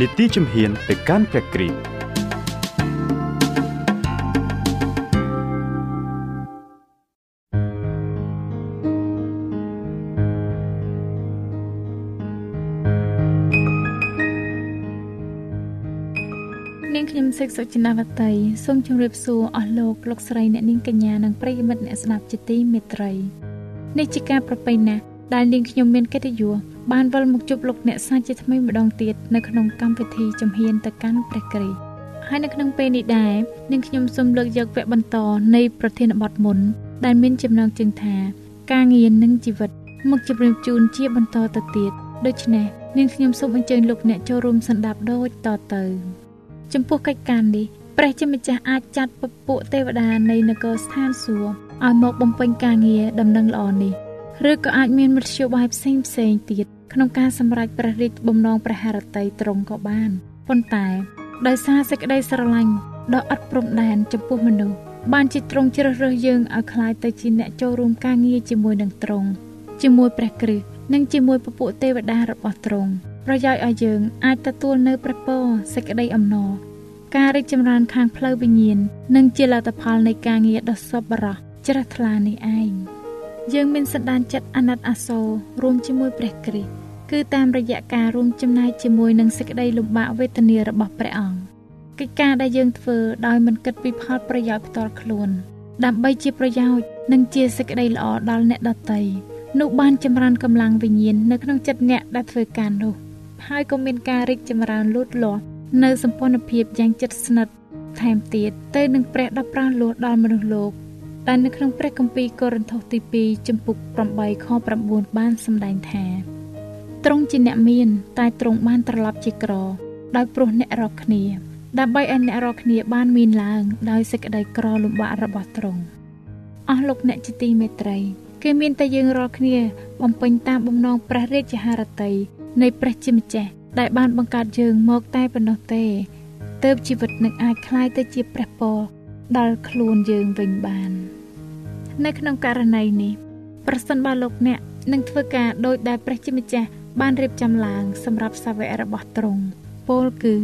នីតិជំហានទៅកាន់ព្រះគ្រីស្ទនាងខ្ញុំសេកសុចិនាវតីសូមជម្រាបសួរអស់លោកលោកស្រីអ្នកនាងកញ្ញានិងប្រិយមិត្តអ្នកស្ដាប់ជាទីមេត្រីនេះជាការប្រពៃណាស់ដែលនាងខ្ញុំមានកិត្តិយស បានវិលមកជួបលោកអ្នកសាជាថ្មីម្ដងទៀតនៅក្នុងកម្មវិធីចំហៀនទៅកាន់ព្រះគ្រីស្ទហើយនៅក្នុងពេលនេះដែរនាងខ្ញុំសូមលើកយកវគ្គបន្តនៃប្រធានបទមុន ដែលមានចំណងជើងថា ការងារនិងជីវិត មកជម្រាបជូនជាបន្តទៅទៀតដូច្នេះនាងខ្ញុំសូមអញ្ជើញលោកអ្នកចូលរួមស្ដាប់ដូចតទៅ ចំពោះកិច្ចការនេះព្រះជាម្ចាស់អាចចាត់ពពួកទេវតានៃនគរស្ថានសួគ៌ឲ្យមកបំពេញការងារដំណឹងល្អនេះឬក៏អាចមានមធ្យោបាយផ្សេងផ្សេងទៀត ក្នុងការសម្រេចព្រះរាជបំណងព្រះハរតីទ្រង់ក៏បានប៉ុន្តែដោយសារសេចក្តីស្រឡាញ់ដ៏អត់ព្រំដែនចំពោះមនុស្សបានជាទ្រង់ជ្រើសរើសយើងឲ្យក្លាយទៅជាអ្នកចូលរួមការងារជាមួយនឹងទ្រង់ជាមួយព្រះគ្រីស្ទនិងជាមួយពពួកទេវតារបស់ទ្រង់ប្រយោជន៍ឲ្យយើងអាចទទួលនៅព្រះពរសេចក្តីអំណរការរីកចម្រើនខាងផ្លូវវិញ្ញាណនិងជាលទ្ធផលនៃការងារដ៏សប្បុរសជ្រះថ្លានេះឯងយើងមានសន្តានចិត្តអាណិតអាសូររួមជាមួយព្រះគ្រីស្ទ គឺតាមរយៈការរួមចំណែកជាមួយនឹងសេចក្តីលំបាកវេទនារបស់ព្រះអង្គកិច្ចការដែលយើងធ្វើដោយមិនគិតពីផលប្រយោជន៍ផ្ទាល់ខ្លួន ដើម្បីជាប្រយោជន៍និងជាសេចក្តីល្អដល់អ្នកដទៃនោះបានចម្រើនកម្លាំងវិញ្ញាណនៅក្នុងចិត្តអ្នកដែលធ្វើការនោះហើយក៏មានការរីកចម្រើនលូតលាស់នៅសម្ព័ន្ធភាពយ៉ាងជិតស្និទ្ធថែមទៀតទៅនឹងព្រះដ៏ប្រោសលោះដល់មនុស្សលោកដែលនៅក្នុងព្រះគម្ពីរកូរិនថូសទី2ចំពុក8ខ9បានសម្ដែងថា ទ្រង់ជាអ្នកមាន តែទ្រង់បានត្រឡប់ជាក្រដោយព្រោះអ្នករកគ្នាដើម្បីឲ្យអ្នករកគ្នាបានមានឡើងដោយសេចក្តីក្រលំបាករបស់ទ្រង់អស់លោកអ្នកជាទីមេត្រីគឺមានតែយើងរាល់គ្នាបំពេញតាមបំណងព្រះរាជហឫទ័យនៃព្រះជាម្ចាស់ដែលបានបង្កើតយើងមកតែប៉ុណ្ណោះទេទើបជីវិតនឹងអាចคล้ายទៅជាព្រះពរដល់ខ្លួនយើងវិញបាន នៅក្នុងករណីនេះប្រសិនបើលោកអ្នកនឹងធ្វើការដោយដែលព្រះជាម្ចាស់ បានរៀបចំឡើងសម្រាប់សាវករបស់ទ្រង់ពោលគឺ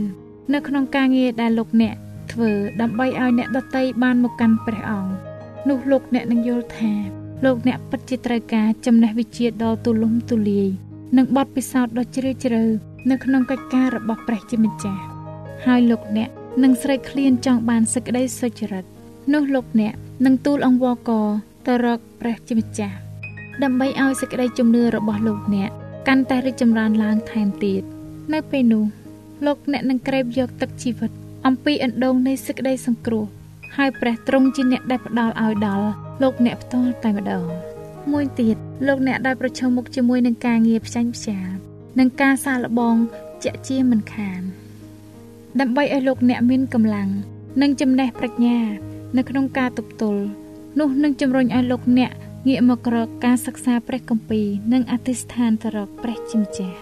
នៅក្នុងការងារដែលលោកអ្នកធ្វើដើម្បីឲ្យអ្នកដតីបានមកកាន់ព្រះអង្គនោះលោកអ្នកនឹងយល់ថាលោកអ្នកពិតជាត្រូវការចំណេះវិជ្ជាដ៏ទូលំទូលាយនិងបទពិសោធន៍ដ៏ជ្រាលជ្រៅនៅក្នុងកិច្ចការរបស់ព្រះជាម្ចាស់ហើយលោកអ្នកនឹងស្រេកឃ្លានចង់បានសេចក្តីសុចរិតនោះលោកអ្នកនឹងទូលអង្វរកទៅរកព្រះជាម្ចាស់ដើម្បីឲ្យសេចក្តីជំនឿរបស់លោកអ្នក កាន់តែរីកចម្រើនឡើងថែមទៀតនៅពេលនោះលោកអ្នកនឹងក្រេបយកទឹកជីវិត អំពីអណ្ដូងនៃសេចក្តីសង្គ្រោះហើយព្រះទ្រង់ជាអ្នកដែលផ្ដល់ឲ្យដល់លោកអ្នកផ្ទាល់តែម្ដងមួយទៀតលោកអ្នកដែលប្រឈមមុខជាមួយនឹងការងារផ្ចាញ់ផ្ចាលនិងការសាកល្បងជាក់ជាមិនខាន ដើម្បីឲ្យលោកអ្នកមានកម្លាំងនិងចំណេះប្រាជ្ញា នៅក្នុងការទប់ទល់នោះនឹងជំរុញឲ្យលោកអ្នក ងាកមករកការសិក្សាព្រះគម្ពីរនិងអធិស្ឋានទៅរកព្រះជាម្ចាស់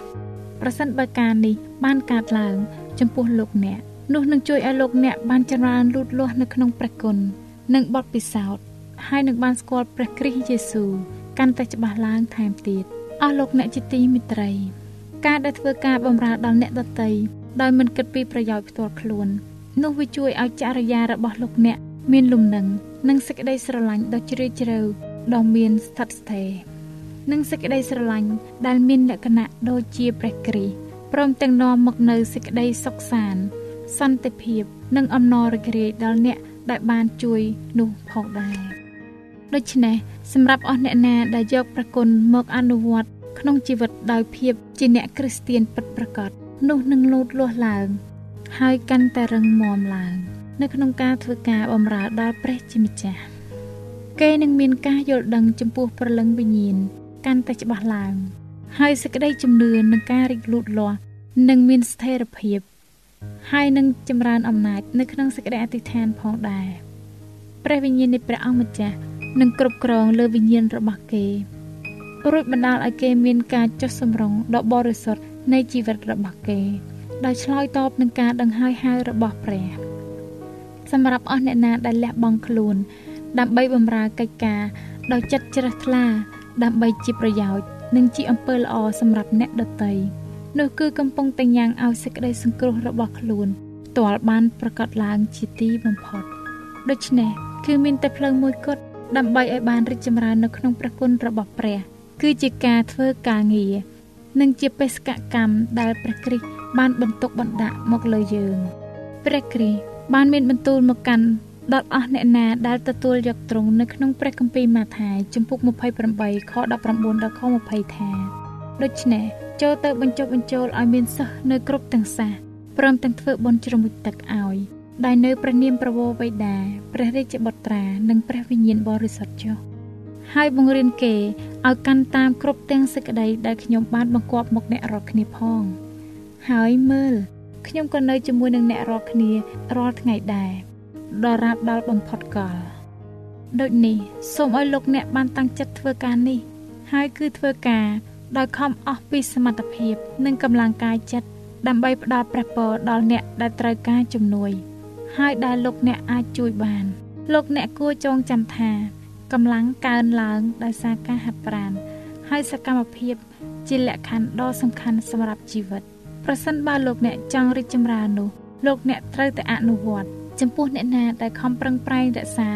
ប្រសិនបើការនេះបានកើតឡើង ចំពោះលោកអ្នកនោះនឹងជួយឲ្យលោកអ្នកបានចម្រើនលូតលាស់នៅក្នុងព្រះគុណនិងបទពិសោធន៍ហើយនឹងបានស្គាល់ព្រះគ្រីស្ទយេស៊ូវកាន់តែច្បាស់ឡើងថែមទៀតអស់លោកអ្នកជាទីមិត្តរី ការដែលធ្វើការបម្រើដល់អ្នកដទៃដោយមិនគិតពីប្រយោជន៍ផ្ទាល់ខ្លួន នោះវាជួយឲ្យចរិយារបស់លោកអ្នកមានលំនឹងនិងសេចក្តីស្រឡាញ់ដ៏ជ្រាលជ្រៅ ដ៏មានស្ថិតស្ថេរនិងសេចក្តីស្រឡាញ់ដែលមានលក្ខណៈដូចជាព្រះគ្រីស្ទព្រមទាំងនាំមកនៅសេចក្តីសុខសាន្តសន្តិភាព និងអំណររីករាយដល់អ្នកដែលបានជួយនោះផងដែរដូច្នេះសម្រាប់អស់អ្នកណាដែលយកប្រគុណមកអនុវត្តក្នុងជីវិតដោយភាពជាអ្នកគ្រីស្ទៀនពិតប្រាកដនោះនឹងលូតលាស់ឡើង ហើយកាន់តែរឹងមាំឡើង នៅក្នុងការធ្វើការបម្រើដល់ព្រះជាម្ចាស់ គេនឹងមានការយល់ដឹងចំពោះព្រលឹងវិញ្ញាណកាន់តែច្បាស់ឡើង ហើយសេចក្តីជំនឿនឹងការរីកលូតលាស់នឹងមានស្ថិរភាព ហើយនឹងចម្រើនអំណាចនៅក្នុងសេចក្តីអធិដ្ឋានផងដែរព្រះវិញ្ញាណនៃព្រះអង្គម្ចាស់នឹងគ្រប់គ្រងលើវិញ្ញាណរបស់គេរួចបណ្ដាលឲ្យគេមានការចុះសម្រុងដ៏បរិសុទ្ធនៃជីវិតរបស់គេដោយឆ្លើយតបនឹងការដង្ហើយហៅរបស់ព្រះសម្រាប់អស់អ្នកណាដែលលះបង់ខ្លួន ដើម្បីបម្រើកិច្ចការដោយចិត្តជ្រះថ្លាដើម្បីជាប្រយោជន៍និងជាអំពើល្អសម្រាប់អ្នកដទៃនោះគឺកំពុងតែញ៉ាំងឲ្យសេចក្តីសង្គ្រោះរបស់ខ្លួនផ្ទាល់បានប្រកាសឡើងជាទីបំផុតដូច្នេះគឺមានតែផ្លូវមួយគត់ដើម្បីឲ្យបានរីកចម្រើននៅក្នុងព្រះគុណរបស់ព្រះ គឺជាការធ្វើការងារនិងជាបេសកកម្មដែលព្រះគ្រីស្ទបានបន្ទុកបណ្ដាក់មកលើយើង ព្រះគ្រីស្ទបានមានបន្ទូលមកកាន់ ដល់អស់អ្នកណាដែលទទួលយកទ្រង់នៅក្នុងព្រះគម្ពីរម៉ាថាយជំពូក28ខ19ដល់ខ20ថាដូច្នេះចូលទៅបញ្ចុះបញ្ចូលឲ្យមានសិស្សនៅគ្រប់ទាំងសាសព្រមទាំងធ្វើបុណ្យជ្រមុជទឹកឲ្យដែលនៅព្រះនាមប្រវោបិតាព្រះរាជបុត្រានិងព្រះវិញ្ញាណបរិសុទ្ធចុះហើយបង្រៀនគេឲ្យកាន់តាមគ្រប់ទាំងសេចក្តីដែលខ្ញុំបានបង្គាប់មកអ្នករាល់គ្នាផង ហើយមើលខ្ញុំក៏នៅជាមួយនឹងអ្នករាល់គ្នារាល់ថ្ងៃដែរ ដរាបដល់បំផុតកលដូចនេះសូមឲ្យលោកអ្នកបានតាំងចិត្តធ្វើការនេះ ហើយគឺធ្វើការដោយខំអស់ពីសមត្ថភាព និងកម្លាំងកាយចិត្តដើម្បីផ្ដល់ព្រះពរដល់អ្នកដែលត្រូវការជំនួយ ហើយដែលលោកអ្នកអាចជួយបាន លោកអ្នកគួរចងចាំថាកម្លាំងកើនឡើងដោយសារការហាត់ប្រាណហើយសកម្មភាព ជាលក្ខខណ្ឌដ៏សំខាន់សម្រាប់ជីវិតប្រសិនបើលោកអ្នកចង់រីកចម្រើននោះលោកអ្នកត្រូវតែអនុវត្ត ចំពោះអ្នកណាដែលខំប្រឹងប្រែងរក្សា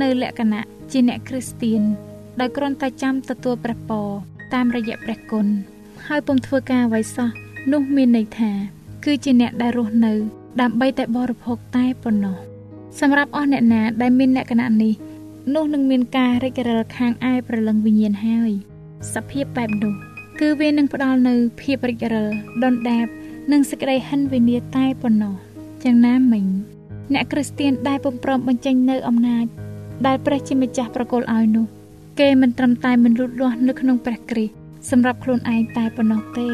នៅលក្ខណៈជាអ្នកគ្រីស្ទៀនដោយគ្រាន់តែចាំទទួលព្រះពរតាមរយៈព្រះគុណហើយពុំធ្វើការអ្វីសោះនោះមានន័យថា គឺជាអ្នកដែលរស់នៅ ដើម្បីតែបរិភោគតែប៉ុណ្ណោះសម្រាប់អស់អ្នកណាដែលមានលក្ខណៈនេះនោះនឹងមានការរិចរិលខាងឯព្រលឹងវិញ្ញាណហើយសភាពបែបនោះគឺវានឹងផ្ដល់នៅភាពរិចរិលដុនដាបនិងសេចក្តីហិនវិនាតែប៉ុណ្ណោះយ៉ាងណាមិញ អ្នកគ្រីស្ទៀនដែលពុំព្រមបញ្ចេញនៅអំណាចដែលព្រះជាម្ចាស់ប្រគល់ឲ្យនោះគេមិនត្រឹមតែមិនលូតលាស់នៅក្នុងព្រះគ្រីស្ទសម្រាប់ខ្លួនឯងតែប៉ុណ្ណោះទេ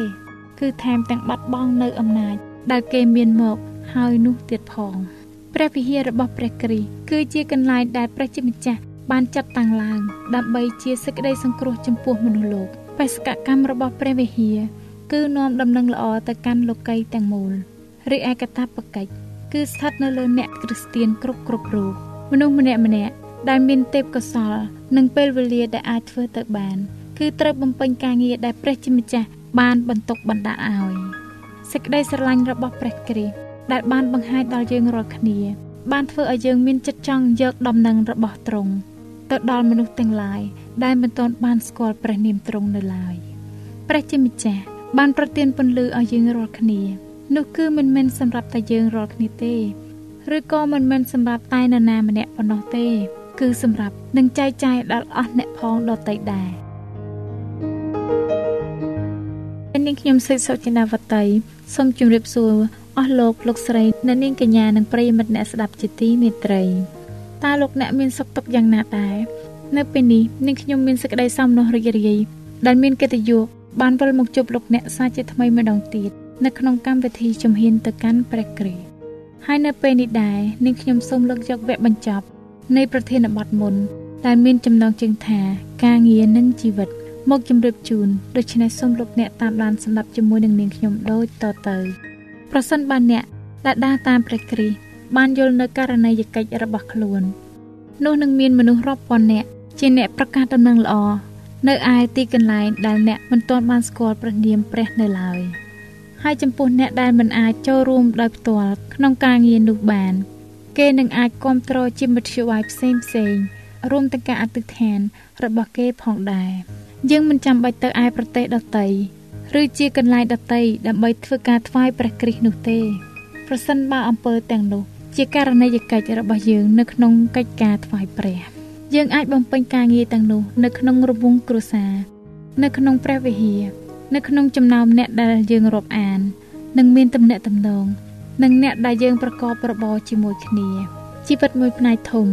គឺថែមទាំងបាត់បង់នៅអំណាចដែលគេមានមកហើយនោះទៀតផងព្រះវិហាររបស់ព្រះគ្រីស្ទគឺជាកន្លែងដែលព្រះជាម្ចាស់បានចាត់តាំងឡើង ដើម្បីជាសេចក្តីសង្គ្រោះចំពោះមនុស្សលោកបេសកកម្មរបស់ព្រះវិហារគឺនាំដំណឹងល្អទៅកាន់លោកីទាំងមូលរីឯកតាបកិច្ច គឺស្ថិតនៅលើអ្នកគ្រីស្ទៀនគ្រប់គ្រប់រូបមនុស្សម្នាក់ម្នាក់ដែលមានទេពកោសល និងពេលវេលាដែលអាចធ្វើទៅបាន គឺត្រូវបំពេញការងារដែលព្រះជាម្ចាស់បានបន្ទុកបណ្ដាក់ឲ្យសេចក្តីស្រឡាញ់របស់ព្រះគ្រីស្ទដែលបានបង្ហាញដល់យើងរាល់គ្នា បានធ្វើឲ្យយើងមានចិត្តចង់យកដំណឹងរបស់ទ្រង់ទៅដល់មនុស្សទាំងឡាយដែលមិនទាន់បានស្គាល់ព្រះនាមទ្រង់នៅឡើយព្រះជាម្ចាស់បានប្រទានពន្លឺឲ្យយើងរាល់គ្នា នោះគឺមិនមែនសម្រាប់តែយើងរាល់គ្នាទេឬក៏មិនមែនសម្រាប់តែនរណាម្នាក់ប៉ុណ្ណោះទេ គឺសម្រាប់នឹងចែកចាយដល់អស់អ្នកផងដទៃដែរនាងខ្ញុំសេចសុចិនាវតីសូមជម្រាបសួរអស់លោកលោកស្រីអ្នកនាងកញ្ញានិងប្រិយមិត្តអ្នកស្ដាប់ជាទីមេត្រីតើលោកអ្នកមានសុខទុក្ខយ៉ាងណាដែរនៅពេលនេះនាងខ្ញុំមានសេចក្តីសោមនស្សរីករាយដែលមានកិត្តិយសបានវិលមកជួបលោកអ្នកសាជាថ្មីម្ដងទៀត នៅក្នុងកម្មវិធីជំហានទៅកាន់ព្រះគ្រីស្ទហើយនៅពេលនេះដែរនាងខ្ញុំសូមលើកយកវគ្គបញ្ចប់ នៃប្រធានបទមុនដែលមានចំណងជើងថា ការងារនិងជីវិត មកជម្រាបជូនដូច្នេះសូមលោកអ្នកតាមដានស្ដាប់ជាមួយនឹងនាងខ្ញុំដូចតទៅប្រសិនបើអ្នកដែលដើរតាមព្រះគ្រីស្ទបានយល់នៅករណីយកិច្ចរបស់ខ្លួននោះនឹងមានមនុស្សរាប់ពាន់នាក់ជាអ្នកប្រកាសដំណឹងល្អនៅឯទីកន្លែងដែលអ្នកមិនទាន់បានស្គាល់ព្រះនាមព្រះនៅឡើយ ហើយចំពោះអ្នកដែលមិនអាចចូលរួមដោយផ្ទាល់ក្នុងការងារនោះបាន គេនឹងអាចគ្រប់គ្រងជាមធ្យោបាយផ្សេងផ្សេងរួមទាំងការអធិដ្ឋានរបស់គេផងដែរយើងមិនចាំបាច់ទៅឯប្រទេសដទៃឬជាកន្លែងដទៃដើម្បីធ្វើការថ្វាយព្រះគ្រីស្ទនោះទេប្រសិនបើអំពើទាំងនោះជាករណីយកិច្ចរបស់យើងនៅក្នុងកិច្ចការថ្វាយព្រះយើងអាចបំពេញការងារទាំងនោះនៅក្នុងរង្វង់គ្រួសារនៅក្នុងព្រះវិហារ នៅក្នុងចំណោមអ្នកដែលយើងរាប់អាននិងមានទំនាក់ទំនងនិងអ្នកដែលយើងប្រកបរបរជាមួយគ្នាជីវិតមួយផ្នែកធំ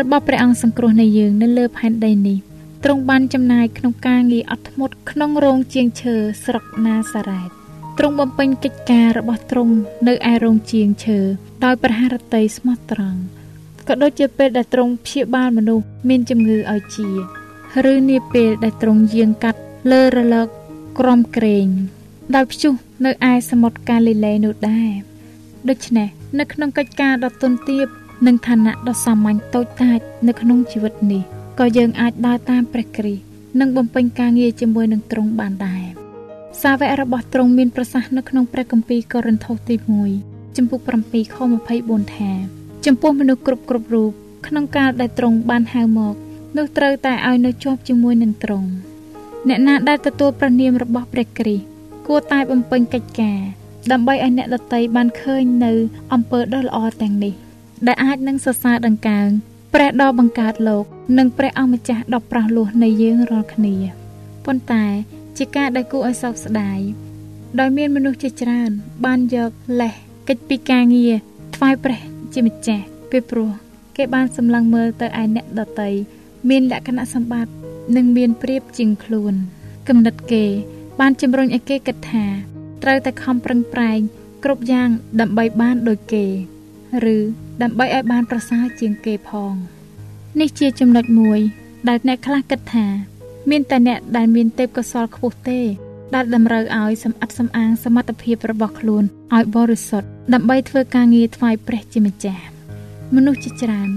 របស់ព្រះអង្គសង្គ្រោះនៃយើងនៅលើផែនដីនេះទ្រង់បានចំណាយក្នុងការងារអត់ធ្មត់ក្នុងរោងជាងឈើស្រុកណាសារ៉េតទ្រង់បំពេញកិច្ចការរបស់ទ្រង់នៅឯរោងជាងឈើដោយប្រហារតីស្មោះត្រង់ក៏ដូចជាពេលដែលទ្រង់ព្យាបាលមនុស្សមានជំងឺឲ្យជា ឬនាពេលដែលទ្រង់យាងកាត់លើរលក ក្រំក្រែងដោយព្យុះនៅឯសមុទ្រកាលីលេនោះដែរដូច្នេះនៅក្នុងកិច្ចការដ៏ទន់ទាបនិងឋានៈដ៏សាមញ្ញតូចតាចនៅក្នុងជីវិតនេះក៏យើងអាចដើរតាមព្រះគ្រីស្ទនិងបំពេញការងារជាមួយនឹងទ្រង់បានដែរសាវករបស់ទ្រង់មានប្រសាសន៍នៅក្នុងព្រះគម្ពីរកូរិនថូសទី1ចំពុក7ខ24ថាចំពោះមនុស្សគ្រប់គ្រប់រូបក្នុងកាលដែលទ្រង់បានហៅមកនោះត្រូវតែឲ្យនៅជាប់ជាមួយនឹងទ្រង់ អ្នកណាដែលទទួលព្រះនាមរបស់ព្រះគ្រីស្ទគួរតែបំពេញកិច្ចការដើម្បីឲ្យអ្នកដតីបានឃើញនៅអំពើដ៏ល្អទាំងនេះ ដែលអាចនឹងសរសើរដង្កើងព្រះដ៏បង្កើតលោក និងព្រះអង្គម្ចាស់ដ៏ប្រោះលោះនៃយើងរាល់គ្នាប៉ុន្តែជាការដែលគួរឲ្យសោកស្ដាយដោយមានមនុស្សជាច្រើន បានយកលេសកិច្ចពីការងារថ្វាយព្រះជាម្ចាស់ពីព្រោះគេបានសម្លឹងមើលទៅឯអ្នកដតីមានលក្ខណៈសម្បត្តិ និងមានប្រៀបជាងខ្លួនគំនិតគេ បានជំរុញឲ្យគេគិតថាត្រូវតែខំប្រឹងប្រែងគ្រប់យ៉ាងដើម្បីបានដូចគេ ឬដើម្បីឲ្យបានប្រសើរជាងគេផង នេះជាចំណុចមួយ ដែលអ្នកខ្លះគិតថា មានតែអ្នកដែលមានទេពកោសល្យខ្ពស់ទេ ដែលតម្រូវឲ្យសម្អិតសម្អាងសមត្ថភាពរបស់ខ្លួនឲ្យបរិសុទ្ធដើម្បីធ្វើការងារថ្វាយព្រះជាម្ចាស់មនុស្សជាច្រើន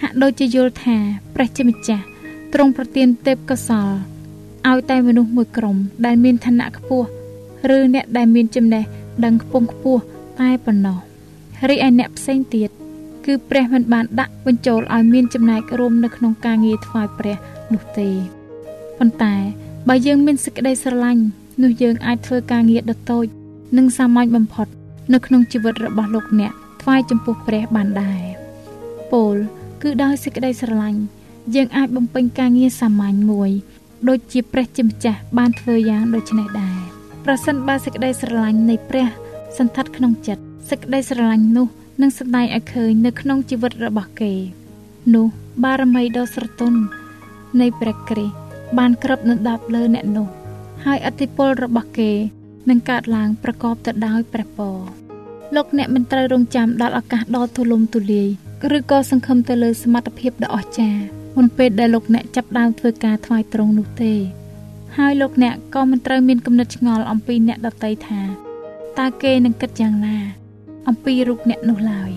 ហាក់ដូចជាយល់ថាព្រះជាម្ចាស់ ទ្រង់ប្រទានទេពកោសល្យឲ្យតែមនុស្សមួយក្រុម ដែលមានឋានៈខ្ពស់ឬអ្នកដែលមានចំណេះដឹងខ្ពង់ខ្ពស់តែប៉ុណ្ណោះរីឯអ្នកផ្សេងទៀតគឺព្រះមិនបានដាក់បញ្ចូលឲ្យមានចំណែករួមនៅក្នុងការងារថ្វាយព្រះនោះទេប៉ុន្តែបើយើងមានសេចក្តីស្រឡាញ់នោះយើងអាចធ្វើការងារដ៏តូច និងសាមញ្ញបំផុត នៅក្នុងជីវិតរបស់លោកអ្នកថ្វាយចំពោះព្រះបានដែរពោលគឺដោយសេចក្តីស្រឡាញ់ យើងអាចបំពេញការងារសាមញ្ញមួយដូចជាព្រះជាម្ចាស់បានធ្វើយ៉ាងដូចនេះដែរប្រសិនបើសេចក្តីស្រឡាញ់នៃព្រះ សន្តិដ្ឋក្នុងចិត្តសេចក្តីស្រឡាញ់នោះនឹងស្ដែងឲ្យឃើញនៅក្នុងជីវិតរបស់គេ នោះបារមីដ៏ស្រទន់នៃព្រះគ្រីស្ទបានក្របនៅដាប់លើអ្នកនោះ ហើយអធិពលរបស់គេនឹងកើតឡើងប្រកបទៅដោយព្រះពរលោកអ្នកមិនត្រូវរងចាំដល់ឱកាសដ៏ទូលំទូលាយឬក៏សង្ឃឹមទៅលើសមត្ថភាពដ៏អស្ចារ្យ មុនពេលដែលលោកអ្នកចាប់ដើមធ្វើការថ្វាយត្រង់នោះទេ ហើយលោកអ្នកក៏មិនត្រូវមានគំនិតឆ្ងល់អំពីអ្នកដតីថាតើគេនឹងគិតយ៉ាងណាអំពីរូបអ្នកនោះឡើយ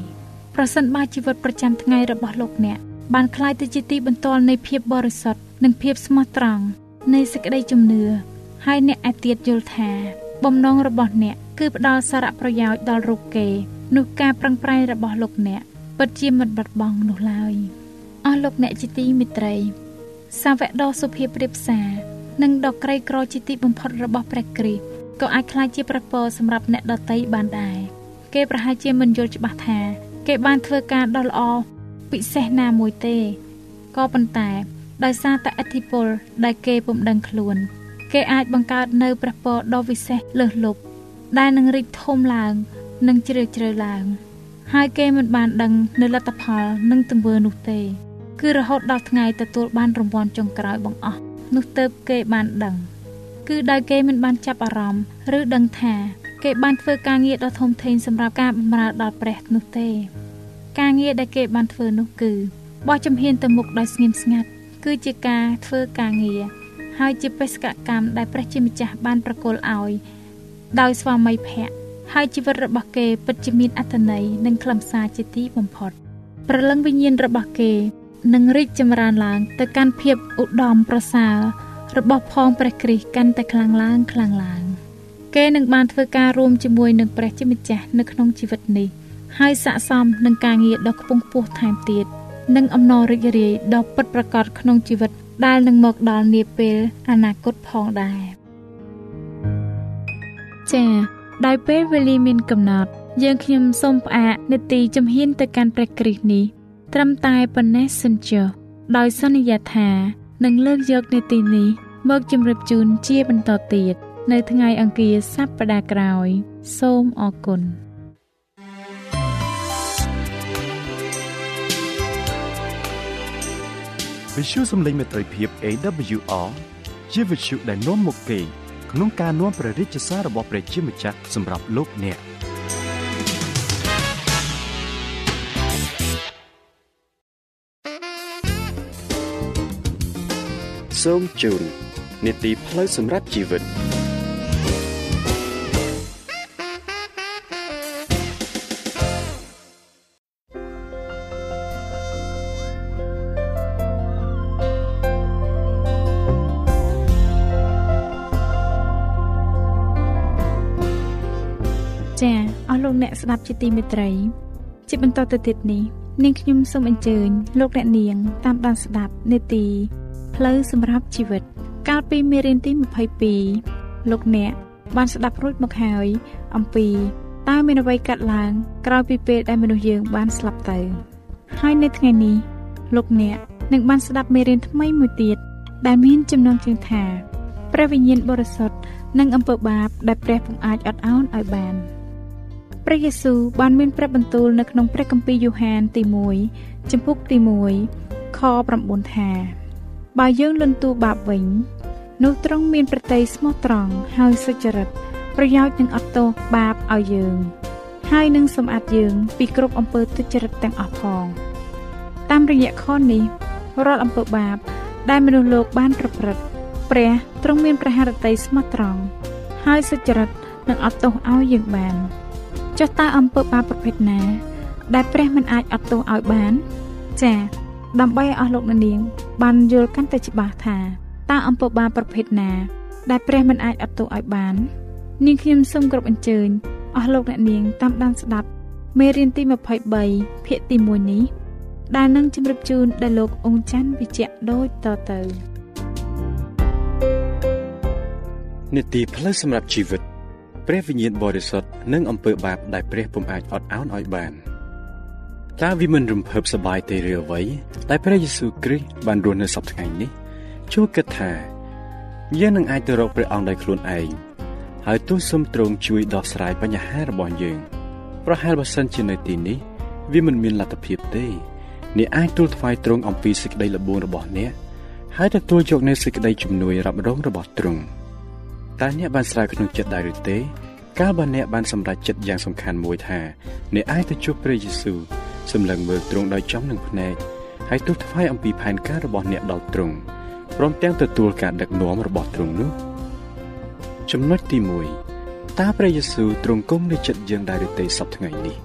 ប្រសិនបើជីវិតប្រចាំថ្ងៃរបស់លោកអ្នកបានคล้ายទៅជាទីបន្ទាល់នៃភាពបរិសុទ្ធនិងភាពស្មោះត្រង់នៃសេចក្តីជំនឿហើយអ្នកឯទៀតយល់ថាបំណងរបស់អ្នកគឺផ្ដល់សារៈប្រយោជន៍ដល់រូបគេនោះការប្រឹងប្រែងរបស់លោកអ្នកពិតជាមិនបាត់បង់នោះឡើយ អស់លោកអ្នកជាទីមេត្រីសាវកដ៏សុភាពរៀបសារនិងដ៏ក្រីក្រជាទីបំផុតរបស់ព្រះគ្រីស្ទក៏អាចក្លាយជាប្រពរសម្រាប់អ្នកដតីបានដែរគេប្រហែលជាមិនយល់ច្បាស់ថា គេបានធ្វើការដ៏ល្អពិសេសណាមួយទេក៏ប៉ុន្តែដោយសារតែអធិពលដែលគេពុំដឹងខ្លួន គេអាចបង្កើតនៅព្រះពរដ៏វិសេសលើសលប់ដែលនឹងរីកធំឡើង និងជ្រាលជ្រៅឡើង ហើយគេមិនបានដឹងនៅលទ្ធផលនិងទង្វើនោះទេ គឺរហូតដល់ថ្ងៃទទួលបានរង្វាន់ចុងក្រោយបង្អស់នោះទៅគេបានដឹង គឺដោយគេមិនបានចាប់អារម្មណ៍ឬដឹងថា គេបានធ្វើការងារដ៏ធំធេងសម្រាប់ការបម្រើដល់ព្រះនោះទេ ការងារដែលគេបានធ្វើនោះគឺបោះជំហានទៅមុខដោយស្ងៀមស្ងាត់គឺជាការធ្វើការងារហើយជាបេសកកម្មដែលព្រះជាម្ចាស់បានប្រគល់ឲ្យដោយស្វាមីភក្តិហើយជីវិតរបស់គេពិតជាមានអត្ថន័យនិងខ្លឹមសារជាទីបំផុតព្រលឹងវិញ្ញាណរបស់គេ នឹងរីកចម្រើនឡើង ទៅកាន់ភាពឧត្តមប្រសើររបស់ផងព្រះគ្រីស្ទកាន់តែខ្លាំងឡើងខ្លាំងឡើង គេនឹងបានធ្វើការរួមជាមួយនឹងព្រះជាម្ចាស់នៅក្នុងជីវិតនេះហើយស័ក្តិសមនឹងការងារដ៏ខ្ពង់ខ្ពស់ថែមទៀតនិងអំណររីករាយដ៏ពិតប្រាកដក្នុងជីវិតដែលនឹងមកដល់នាពេលអនាគតផងដែរចា៎ដោយពេលវេលាមានកំណត់ យើងខ្ញុំសូមផ្អាកនេតិជំហានទៅកាន់ព្រះគ្រីស្ទនេះ ត្រឹមតែប៉ុណ្ណេះសិនចុះដោយសន្យាថានឹងលើកយកនេតិនេះមកជម្រាបជូនជាបន្តទៀតនៅថ្ងៃអង្គារសប្តាហ៍ក្រោយ សូមអរគុណវិទ្យុសំឡេងមេត្រីភាព AWR ជាវិទ្យុដែលនាំមកពីក្នុងការនាំព្រះរាជសាររបស់ព្រះជាម្ចាស់សម្រាប់លោកអ្នក សូមជូននីតិផ្លូវសម្រាប់ជីវិតចាអស់លោកអ្នកស្ដាប់ជាទីមេត្រី ជាបន្តទៅទៀតនេះនាងខ្ញុំសូមអញ្ជើញលោកអ្នកនាង តាមដានស្ដាប់នេតិ ផ្លូវសម្រាប់ជីវិត កាលពីមេរៀនទី22លោកអ្នកបានស្ដាប់រួចមកហើយ អំពីតើមានអ្វីកាត់ឡើងក្រោយពីពេលដែលមនុស្សយើងបានស្លាប់ទៅ ហើយនៅថ្ងៃនេះលោកអ្នកនឹងបានស្ដាប់មេរៀនថ្មីមួយទៀតដែលមានចំណងជើងថាព្រះវិញ្ញាណបរិសុទ្ធនិងអំពើបាបដែលព្រះពុំអាចអត់ឱនឲ្យបាន។ព្រះយេស៊ូវបានមានព្រះបន្ទូលនៅក្នុងព្រះគម្ពីរយ៉ូហានទី1ចំពុកទី1ខ9ថា បើយើងលន់តួបាបវិញនោះទ្រង់មានប្រតិយស្មោះត្រង់ហើយសុចរិតប្រយោជន៍នឹងអត់ទោសបាបឲ្យយើងហើយនឹងសម្អាតយើងពីគ្រប់អំពើទុច្ចរិតទាំងអស់ផងតាមរយៈខនេះរាល់អំពើបាប ដែលមនុស្សលោកបានប្រព្រឹត្តព្រះទ្រង់មានព្រះハរតីស្មោះត្រង់ហើយសុចរិតនឹងអត់ទោសឲ្យយើងបានចុះតើអំពើបាបប្រភេទណា ដែលព្រះមិនអាចអត់ទោសឲ្យបាន ចា៎ដើម្បីឲ្យអស់លោកអ្នកនាង បានយល់កាន់តែច្បាស់ថាតើអំពើបាបប្រភេទណា ដែលព្រះមិនអាចអត់ទោសឲ្យបាននាងខ្ញុំសូមគោរពអញ្ជើញអស់លោកអ្នកនាងតាមដានស្ដាប់មេរៀនទី23ភាគទី1នេះដែលនឹងជម្រាបជូនដល់លោកអង្ចាន់វិជ្ជៈដូចតទៅនេតិផ្លូវសម្រាប់ជីវិត ព្រះវិញ្ញាណបរិសុទ្ធនិងអំពើបាបដែលព្រះពុំអាចអត់ឱនឲ្យបាន តើវាមិនរំភើបសប្បាយទេឬអ្វីតែព្រះយេស៊ូវគ្រីស្ទបានរស់នៅសពថ្ងៃនេះចូលគិតថាយើងនឹងអាចទៅរកព្រះអង្គដោយខ្លួនឯងហើយទូលសូមទ្រង់ជួយដោះស្រាយបញ្ហារបស់យើង ប្រហែលបើសិនជានៅទីនេះវាមិនមានលទ្ធភាពទេអ្នកអាចទូលថ្វាយទ្រង់អំពីសេចក្តីល្បួងរបស់អ្នកហើយទទួលយកនូវសេចក្តីជំនួយរ៉ាប់រងរបស់ទ្រង់តើអ្នកបានស្រាវក្នុងចិត្តដែរឬទេ កាលបើអ្នកបានសម្រេចចិត្តយ៉ាងសំខាន់មួយថាអ្នកអាចទៅជួបព្រះយេស៊ូវ សម្លឹងមើលទ្រង់ដោយចំនឹងភ្នែកហើយទូលថ្វាយអំពីផែនការរបស់អ្នកដល់ទ្រង់ព្រមទាំងទទួលការដឹកនាំរបស់ទ្រង់នោះចំណុចទី1តើព្រះយេស៊ូវទ្រង់គង់នៅចិត្តយើងដែរឬទេសប្តាហ៍ថ្ងៃនេះ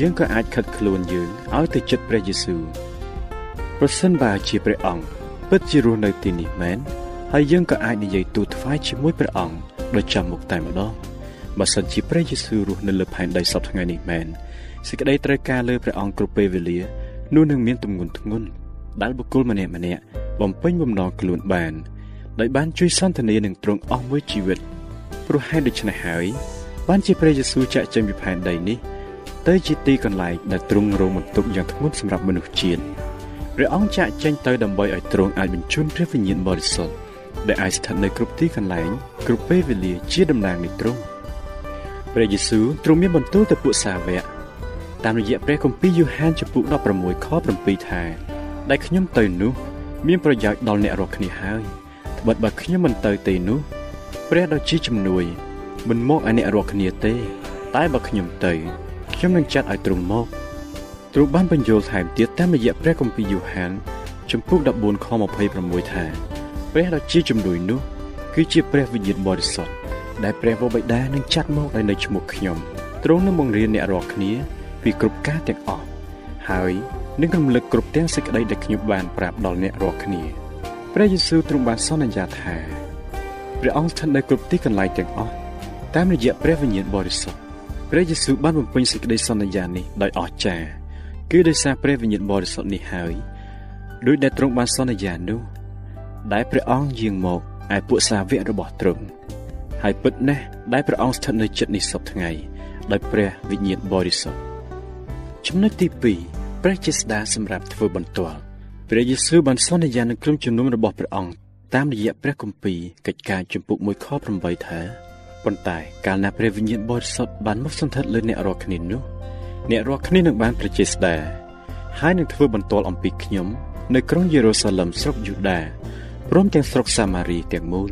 យើងក៏អាចខិតខ្លួនយើងឲ្យទៅចិត្តព្រះយេស៊ូវប្រសិនបើជាព្រះអង្គពិតជារស់នៅទីនេះមែនហើយយើងក៏អាចនិយាយទូលថ្វាយជាមួយព្រះអង្គដោយចាំមុខតែម្ដងបើសិនជាព្រះយេស៊ូវរស់នៅលើផែនដីសពថ្ងៃនេះមែន សេចក្តីត្រូវការលើព្រះអង្គគ្រប់ពេលវេលានោះនឹងមានទម្ងន់ធ្ងន់ដែលបុគ្គលម្នាក់ម្នាក់បំពេញបំណងខ្លួនបានដោយបានជួយសន្តានានឹងទ្រង់អស់មួយជីវិតព្រោះហេតុដូច្នេះហើយបានជាព្រះយេស៊ូវចាក់ចេញពីផែនដីនេះទៅជាទីកន្លែងដែលទ្រង់រងបន្ទុកយ៉ាងធ្ងន់សម្រាប់មនុស្សជាតិព្រះអង្គចាក់ចេញទៅដើម្បីឲ្យទ្រង់អាចបញ្ជូនព្រះវិញ្ញាណបរិសុទ្ធដែលអាចស្ថិតនៅគ្រប់ទីកន្លែងគ្រប់ពេលវេលាជាតំណាងនៃទ្រង់ព្រះយេស៊ូវទ្រង់មានបន្ទូលទៅពួកសាវក តាមរយៈព្រះគម្ពីរយូហានចំពុក16ខ7ថាដែលខ្ញុំទៅនោះមានប្រយោជន៍ដល់អ្នករាល់គ្នាហើយត្បិតបើខ្ញុំមិនទៅទេនោះព្រះដ៏ជាជំនួយ មិនមកឲ្យអ្នករាល់គ្នាទេ តែបើខ្ញុំទៅខ្ញុំនឹងចាត់ឲ្យទ្រង់មកទ្រង់បានបញ្យល់ថែមទៀតតាមរយៈព្រះគម្ពីរយូហានចំពុក14ខ26ថាព្រះដ៏ជាជំនួយនោះគឺជាព្រះវិញ្ញាណបរិសុទ្ធដែលព្រះវរបិតានឹងចាត់មកដោយនៅឈ្មោះខ្ញុំទ្រង់នឹងបង្រៀនអ្នករាល់គ្នា ពីគ្រប់ការទាំងអស់ហើយនឹងរំលឹកគ្រប់ទាំងសេចក្តីដែលខ្ញុំបានប្រាប់ដល់អ្នករាល់គ្នាព្រះយេស៊ូវទ្រង់បានសន្យាថាព្រះអង្គស្ថិតនៅគ្រប់ទីកន្លែងទាំងអស់តាមរយៈព្រះវិញ្ញាណបរិសុទ្ធព្រះយេស៊ូវបានបំពេញសេចក្តីសន្យានេះដោយអស្ចារ្យគឺដោយសារព្រះវិញ្ញាណបរិសុទ្ធនេះហើយដោយដែលទ្រង់បានសន្យានោះដែលព្រះអង្គយាងមកឯពួកសាវករបស់ទ្រង់ហើយពិតណាស់ដែលព្រះអង្គស្ថិតនៅចិត្តនេះសពថ្ងៃដោយព្រះវិញ្ញាណបរិសុទ្ធ ចំណុចទី2ព្រះជាស្ដាសម្រាប់ធ្វើបន្ទាល់ព្រះយេស៊ូវបានសន្យានឹងក្រុមជំនុំរបស់ព្រះអង្គតាមរយៈព្រះគម្ពីរកិច្ចការជំពូក1ខ8ថាប៉ុន្តែកាលណាព្រះវិញ្ញាណបរិសុទ្ធបានមកសន្ធិដ្ឋលើអ្នករាល់គ្នានោះអ្នករាល់គ្នានឹងបានព្រះជាស្ដាហើយនឹងធ្វើបន្ទាល់អំពីខ្ញុំ នៅក្រុងយេរូសាឡឹមស្រុកយូដាព្រមទាំងស្រុកសាម៉ារីទាំងមូល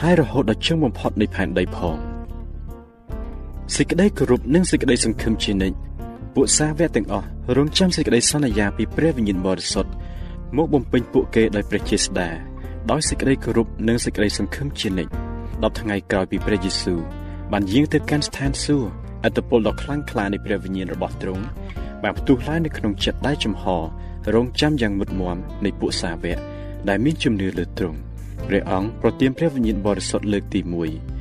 ហើយរហូតដល់ជើងបំផុតនៃផែនដីផងសេចក្តីគោរពនិងសេចក្តីសង្ឃឹមជានិច្ច ពួកសាវកទាំងអស់រងចាំសេចក្តីសន្យាពីព្រះវិញ្ញាណបរិសុទ្ធមកបំពេញពួកគេដោយព្រះជាស្ដាដោយសេចក្តីគោរពនិងសេចក្តីសង្ឃឹមជានិច្ច10ថ្ងៃក្រោយពីព្រះយេស៊ូវបានយាងទៅកាន់ស្ថានសួគ៌អត្តពលដ៏ខ្លាំងក្លានៃព្រះវិញ្ញាណរបស់ទ្រង់បានផ្ទុះឡើងនៅក្នុងចិត្តដែលចំហរងចាំយ៉ាងមុតមមនៃពួកសាវកដែលមានជំនឿលើទ្រង់ព្រះអង្គប្រទានព្រះវិញ្ញាណបរិសុទ្ធលើកទី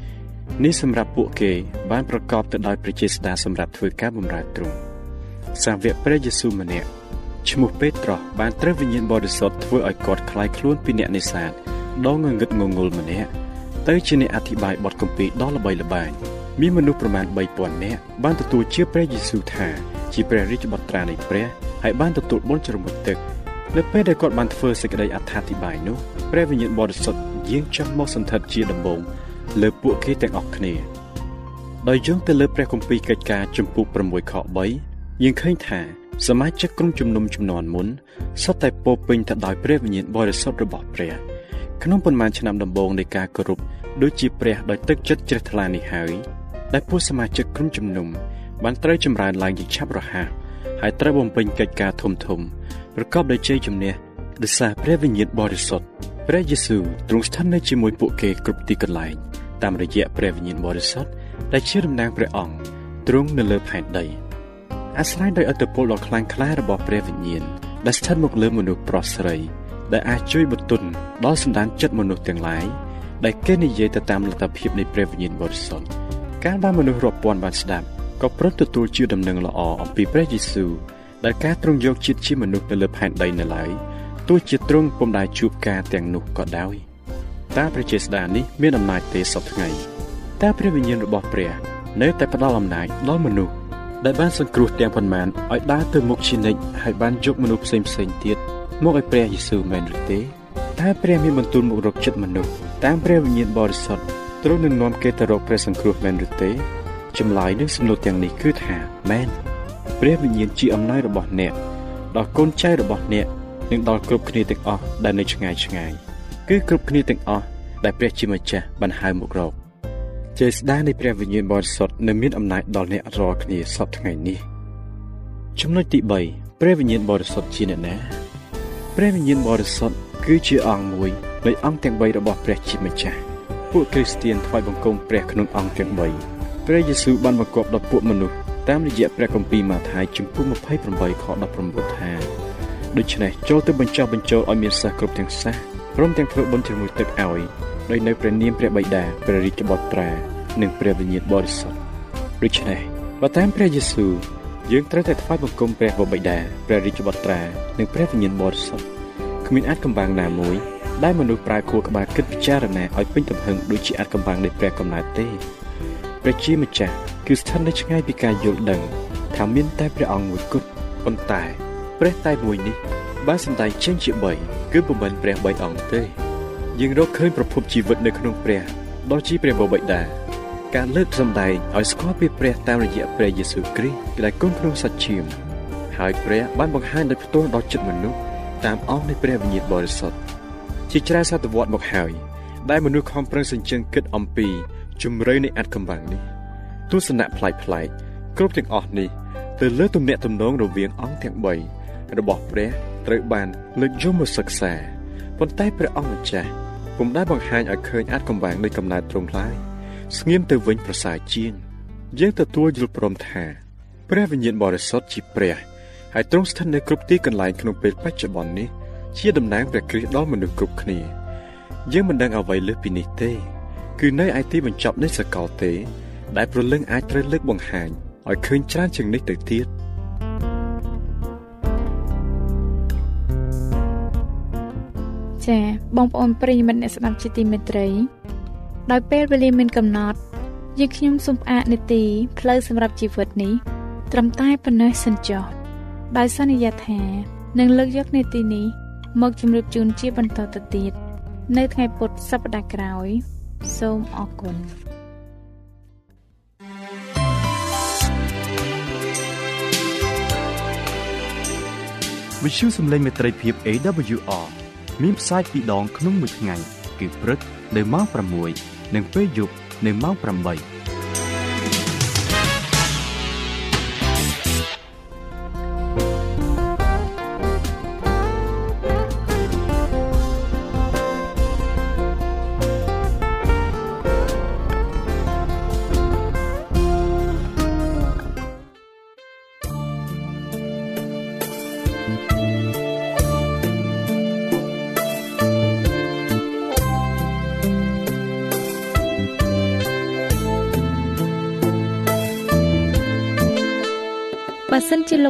1នេះសម្រាប់ពួកគេបានប្រកបទៅដោយព្រះចេស្តាសម្រាប់ធ្វើការបម្រើទ្រង់ សាវកព្រះយេស៊ូវម្នាក់ឈ្មោះពេត្រុសបានត្រូវវិញ្ញាណបរិសុទ្ធធ្វើឲ្យគាត់คล้ายខ្លួនពីអ្នកនេសាទដ៏ងងឹតងងុលម្នាក់ទៅជាអ្នកអធិប្បាយបទគម្ពីរដ៏ល្បីល្បាញមានមនុស្សប្រមាណ3000នាក់បានទទួលជឿព្រះយេស៊ូវថាជាព្រះរាជបុត្រានៃព្រះហើយបានទទួលបុណ្យជ្រមុជទឹកនៅពេលដែលគាត់បានធ្វើសេចក្តីអត្ថាធិប្បាយនោះព្រះវិញ្ញាណបរិសុទ្ធយាងចុះមកសន្ធិដ្ឋជាដំបូងលើពួកគេទាំងអស់គ្នាដោយយោងទៅលើព្រះគម្ពីរកិច្ចការជំពូក6ខ3 យើងឃើញថាសមាជិកក្រុមជំនុំចំនួនមុនសុទ្ធតែពោពេញទៅដោយព្រះវិញ្ញាណបរិសុទ្ធរបស់ព្រះក្នុងប៉ុន្មានឆ្នាំដំបូងនៃការគោរពដូចជាព្រះដោយទឹកចិត្តជ្រះថ្លានេះហើយដែលពួកសមាជិកក្រុមជំនុំបានត្រូវចម្រើនឡើងយ៉ាងឆាប់រហ័សហើយត្រូវបំពេញកិច្ចការធំធំប្រកបដោយជ័យជំនះដោយសារព្រះវិញ្ញាណបរិសុទ្ធព្រះយេស៊ូវទ្រង់ស្ថិតនៅជាមួយពួកគេគ្រប់ទីកន្លែងតាមរយៈព្រះវិញ្ញាណបរិសុទ្ធដែលជាតំណាងព្រះអង្គទ្រង់នៅលើផែនដី អាស្រ័យដោយអត្តពលដ៏ខ្លាំងក្លារបស់ព្រះវិញ្ញាណដែលស្ថិតមកលើមនុស្សប្រុសស្រីដែលអាចជួយបន្ទន់ដល់សម្ដានចិត្តមនុស្សទាំងឡាយដែលគេនិយាយទៅតាមលទ្ធភាពនៃព្រះវិញ្ញាណបរិសុទ្ធការបានមនុស្សរាប់ពាន់បានស្ដាប់ក៏ប្រត់ទទួលជាដំណឹងល្អអំពីព្រះយេស៊ូវដែលការទ្រង់យកជាតិជាមនុស្សនៅលើផែនដីនៅឡើយទោះជាទ្រង់ពុំដែលជួបការទាំងនោះក៏ដោយតើព្រះចេស្តានេះមានអំណាចទេសពថ្ងៃតើព្រះវិញ្ញាណរបស់ព្រះ នៅតែផ្ដល់អំណាចដល់មនុស្ស ដែលបានសង្គ្រោះទាំងប៉ុន្មានឲ្យដើរទៅមុខជានិច្ចហើយបានយកមនុស្សផ្សេងផ្សេងទៀតមកឲ្យព្រះយេស៊ូវមែនឬទេតើព្រះមានបន្ទូលមករកចិត្តមនុស្សតាមព្រះវិញ្ញាណបរិសុទ្ធទ្រង់នឹងនាំគេទៅរកព្រះសង្គ្រោះមែនឬទេចម្លើយនឹងសំណួរទាំងនេះគឺថាមែនព្រះវិញ្ញាណជាអំណាចរបស់អ្នកដល់កូនចៅរបស់អ្នកនិងដល់គ្រប់គ្នាទាំងអស់ដែលនៅឆ្ងាយឆ្ងាយគឺគ្រប់គ្នាទាំងអស់ដែលព្រះជាម្ចាស់បានហៅមករក ចេស្តានៃព្រះវិញ្ញាណបរិសុទ្ធនៅមានអំណាចដល់អ្នករាល់គ្នាសពថ្ងៃនេះចំណុចទី3ព្រះវិញ្ញាណបរិសុទ្ធជាអ្នកណាព្រះវិញ្ញាណបរិសុទ្ធគឺជាអង្គមួយនៃអង្គទាំង3របស់ព្រះជាម្ចាស់ពួកគ្រីស្ទានថ្វាយបង្គំព្រះក្នុងអង្គទាំង3ព្រះយេស៊ូវបានបង្គាប់ដល់ពួកមនុស្សតាមរយៈព្រះគម្ពីរម៉ាថាយជំពូក28ខ19ថាដូច្នេះចូលទៅបញ្ចុះបញ្ចូលឲ្យមានសិស្សគ្រប់ទាំងសិស្សព្រមទាំងធ្វើបុណ្យជាមួយទឹកឲ្យ ដោយនៅព្រះនាមព្រះបិតាព្រះរាជបុត្រា និងព្រះវិញ្ញាណបរិសុទ្ធដូច្នេះបើតាមព្រះយេស៊ូវយើងត្រូវតែថ្វាយបង្គំព្រះបិតាព្រះរាជបុត្រានិងព្រះវិញ្ញាណបរិសុទ្ធគ្មានអាចកំបាំងណាមួយដែលមនុស្សប្រើខួរក្បាលគិតពិចារណាឲ្យពេញទំហឹងដូចជាអាចកំបាំងនៃព្រះកំណើតទេព្រះជាម្ចាស់គឺស្ថិតនៅឆ្ងាយពីការយល់ដឹងថាមានតែព្រះអង្គមួយគត់ប៉ុន្តែព្រះតែមួយនេះបានសម្ដែងចេញជា3គឺពុំមែនព្រះ3អង្គទេ យើងរកឃើញប្រភពជីវិតនៅក្នុងព្រះដ៏ជាព្រះបបិតាការលើកសម្ដែងឲ្យស្គាល់ពីព្រះតាមរយៈព្រះយេស៊ូវគ្រីស្ទដែលគង់ក្នុងសច្ចាមហើយព្រះបានបង្ហាញដោយផ្ទាល់ដល់ចិត្តមនុស្សតាមអង្គនៃព្រះវិញ្ញាណបរិសុទ្ធជាច្រើនសតវត្សមកហើយដែលមនុស្សខំប្រឹងសញ្ជឹងគិតអំពីជំរឿនៃអត្តកម្បាំងនេះទស្សនៈប្លែកប្លែកគ្រប់ទាំងអស់នេះទៅលើទំនាក់ទំនងរវាងអង្គទាំង3របស់ព្រះត្រូវបានលើកយកមកសិក្សាប៉ុន្តែព្រះអង្គម្ចាស់ ពុំដែលបង្ហាញឲ្យឃើញអត្តកម្បាំងនៃកំណើតទ្រង់ឡើយស្ងៀមទៅវិញប្រសើរជាង យើងទទួលយល់ព្រមថា ព្រះវិញ្ញាណបរិសុទ្ធជាព្រះហើយទ្រង់ស្ថិតនៅគ្រប់ទីកន្លែងក្នុងពេលបច្ចុប្បន្ននេះ ជាតំណាងព្រះគ្រីស្ទដល់មនុស្សគ្រប់គ្នា យើងមិនដឹងអ្វីលើសពីនេះទេ គឺនៅឯទីបញ្ចប់នៃសកលទេ ដែលប្រលឹងអាចត្រូវលើកបង្ហាញឲ្យឃើញច្រើនជាងនេះទៅទៀត ចា៎បងប្អូនប្រិយមិត្តអ្នកស្ដាប់ជាទីមេត្រី ដោយពេលវេលាមានកំណត់យើងខ្ញុំសូមផ្អាកនីតិផ្លូវសម្រាប់ជីវិតនេះត្រឹមតែប៉ុណ្ណេះសិនចុះដោយសន្យាថានឹងលើកយកនីតិនេះមកជម្រាបជូនជាបន្តទៅទៀតនៅថ្ងៃពុធសប្តាហ៍ក្រោយ សូមអរគុណវិទ្យុសំឡេងមេត្រីភាព AWR មានផ្សាយពីរដងក្នុងមួយថ្ងៃ គឺព្រឹកនៅម៉ោង6និងពេលយប់នៅម៉ោង8